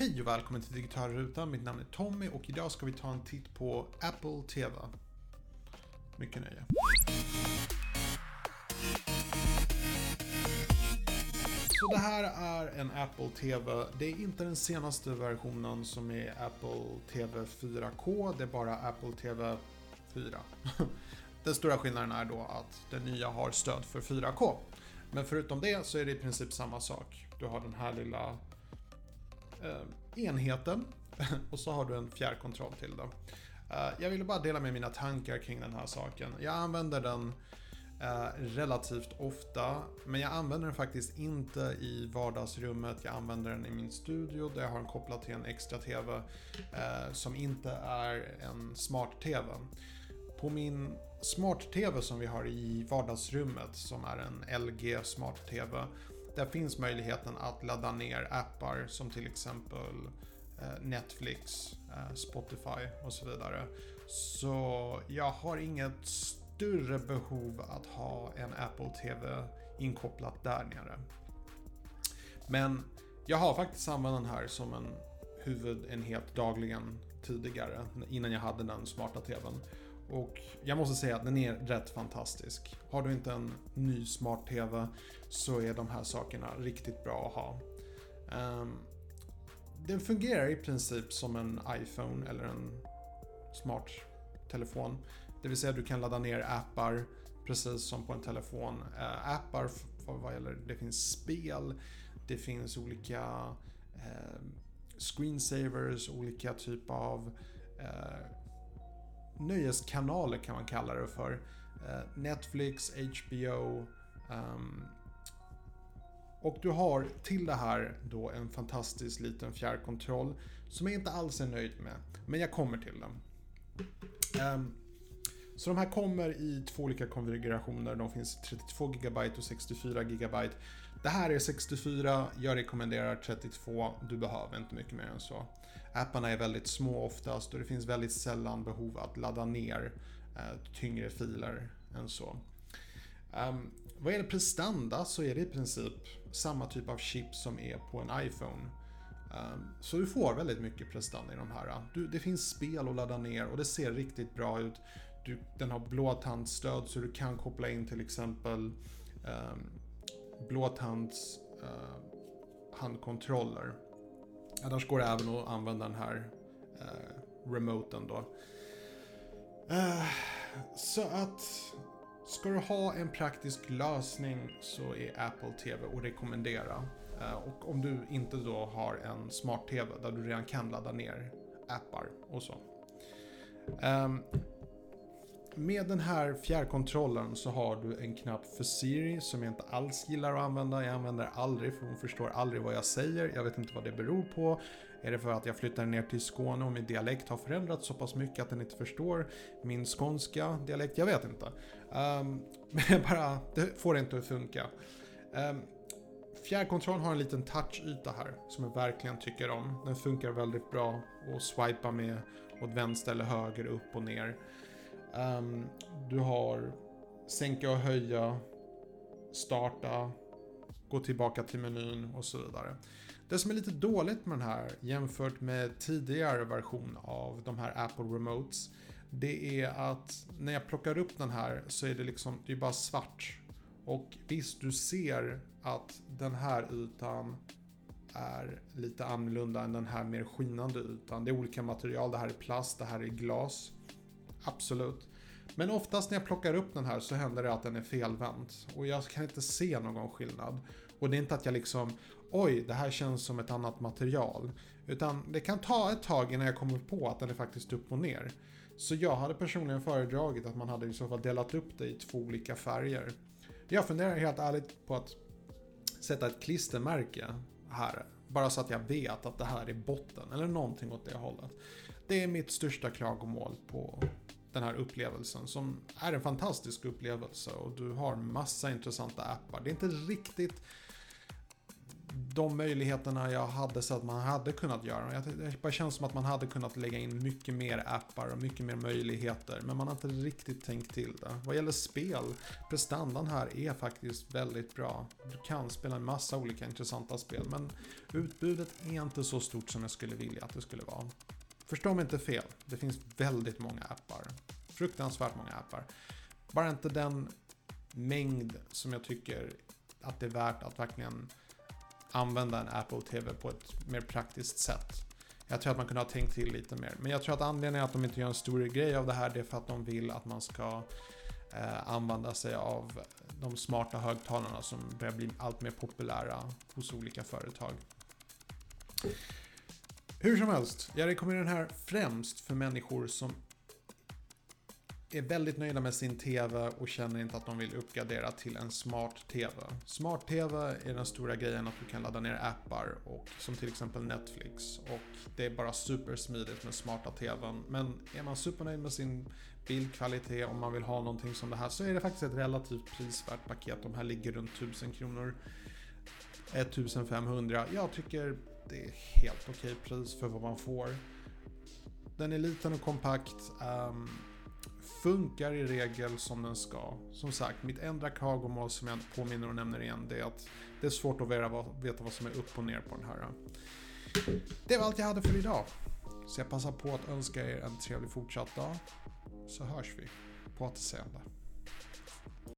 Hej och välkommen till Digitala Mitt namn är Tommy och idag ska vi ta en titt på Apple TV. Mycket nöje. Så det här är en Apple TV. Det är inte den senaste versionen som är Apple TV 4K. Det är bara Apple TV 4. Den stora skillnaden är då att den nya har stöd för 4K. Men förutom det så är det i princip samma sak. Du har den här lilla eh, enheten och så har du en fjärrkontroll till det. Eh, jag ville bara dela med mina tankar kring den här saken. Jag använder den eh, relativt ofta, men jag använder den faktiskt inte i vardagsrummet. Jag använder den i min studio där jag har den kopplad till en extra TV eh, som inte är en smart-TV. På min smart-TV som vi har i vardagsrummet, som är en LG smart-TV, där finns möjligheten att ladda ner appar som till exempel eh, Netflix, eh, Spotify och så vidare. Så jag har inget större behov att ha en Apple TV inkopplat där nere. Men jag har faktiskt använt den här som en huvudenhet dagligen tidigare, innan jag hade den smarta TVn. Och jag måste säga att den är rätt fantastisk. Har du inte en ny smart TV så är de här sakerna riktigt bra att ha. Um, den fungerar i princip som en iPhone eller en smart telefon. Det vill säga du kan ladda ner appar precis som på en telefon. Uh, appar vad gäller, det finns spel, det finns olika uh, screensavers, olika typer av uh, nöjeskanaler kan man kalla det för. Eh, Netflix, HBO. Um, ehm, och du har till det här då en fantastisk liten fjärrkontroll som jag inte alls är nöjd med. Men jag kommer till den. Um, så de här kommer i två olika konfigurationer. De finns 32 GB och 64 GB. Det här är 64, jag rekommenderar 32, du behöver inte mycket mer än så. Apparna är väldigt små oftast och det finns väldigt sällan behov att ladda ner eh, tyngre filer än så. Um, vad gäller prestanda så är det i princip samma typ av chip som är på en iPhone. Um, så du får väldigt mycket prestanda i de här. Du, det finns spel att ladda ner och det ser riktigt bra ut. Du, den har blåtandsstöd så du kan koppla in till exempel eh, blåtands eh, handkontroller. Annars går det även att använda den här eh, remoten då. Eh, så att ska du ha en praktisk lösning så är Apple TV att rekommendera. Eh, och om du inte då har en smart TV där du redan kan ladda ner appar och så. Ehm, med den här fjärrkontrollen så har du en knapp för Siri som jag inte alls gillar att använda. Jag använder aldrig för hon förstår aldrig vad jag säger. Jag vet inte vad det beror på. Är det för att jag flyttade ner till Skåne och min dialekt har förändrats så pass mycket att den inte förstår min skånska dialekt? Jag vet inte. Um, men bara, det får inte att funka. Um, Fjärrkontrollen har en liten touchyta här som jag verkligen tycker om. Den funkar väldigt bra att swipa med åt vänster eller höger, upp och ner. Um, du har sänka och höja, starta, gå tillbaka till menyn och så vidare. Det som är lite dåligt med den här jämfört med tidigare version av de här Apple Remotes det är att när jag plockar upp den här så är det liksom, det är bara svart. Och visst, du ser att den här ytan är lite annorlunda än den här mer skinande ytan. Det är olika material, det här är plast, det här är glas. Absolut. Men oftast när jag plockar upp den här så händer det att den är felvänd. Och jag kan inte se någon skillnad. Och det är inte att jag liksom, oj, det här känns som ett annat material. Utan det kan ta ett tag innan jag kommer på att den är faktiskt upp och ner. Så jag hade personligen föredragit att man hade i så fall delat upp det i två olika färger. Jag funderar helt ärligt på att sätta ett klistermärke här. Bara så att jag vet att det här är botten eller någonting åt det hållet. Det är mitt största klagomål på den här upplevelsen som är en fantastisk upplevelse och du har massa intressanta appar. Det är inte riktigt de möjligheterna jag hade så att man hade kunnat göra. Jag, det bara känns som att man hade kunnat lägga in mycket mer appar och mycket mer möjligheter. Men man har inte riktigt tänkt till det. Vad gäller spel, prestandan här är faktiskt väldigt bra. Du kan spela en massa olika intressanta spel. Men utbudet är inte så stort som jag skulle vilja att det skulle vara. Förstå mig inte fel, det finns väldigt många appar. Fruktansvärt många appar. Bara inte den mängd som jag tycker att det är värt att verkligen använda en Apple TV på ett mer praktiskt sätt. Jag tror att man kunde ha tänkt till lite mer. Men jag tror att anledningen att de inte gör en stor grej av det här det är för att de vill att man ska eh, använda sig av de smarta högtalarna som börjar bli allt mer populära hos olika företag. Hur som helst, jag rekommenderar den här främst för människor som är väldigt nöjda med sin TV och känner inte att de vill uppgradera till en smart TV. Smart TV är den stora grejen att du kan ladda ner appar och som till exempel Netflix och det är bara supersmidigt med smarta TVn. Men är man supernöjd med sin bildkvalitet om man vill ha någonting som det här så är det faktiskt ett relativt prisvärt paket. De här ligger runt 1000 kronor. 1500. Jag tycker det är helt okej pris för vad man får. Den är liten och kompakt. Um, funkar i regel som den ska. Som sagt, mitt enda klagomål som jag påminner och nämner igen det är att det är svårt att veta vad som är upp och ner på den här. Det var allt jag hade för idag. Så jag passar på att önska er en trevlig fortsatt dag. Så hörs vi. På återseende.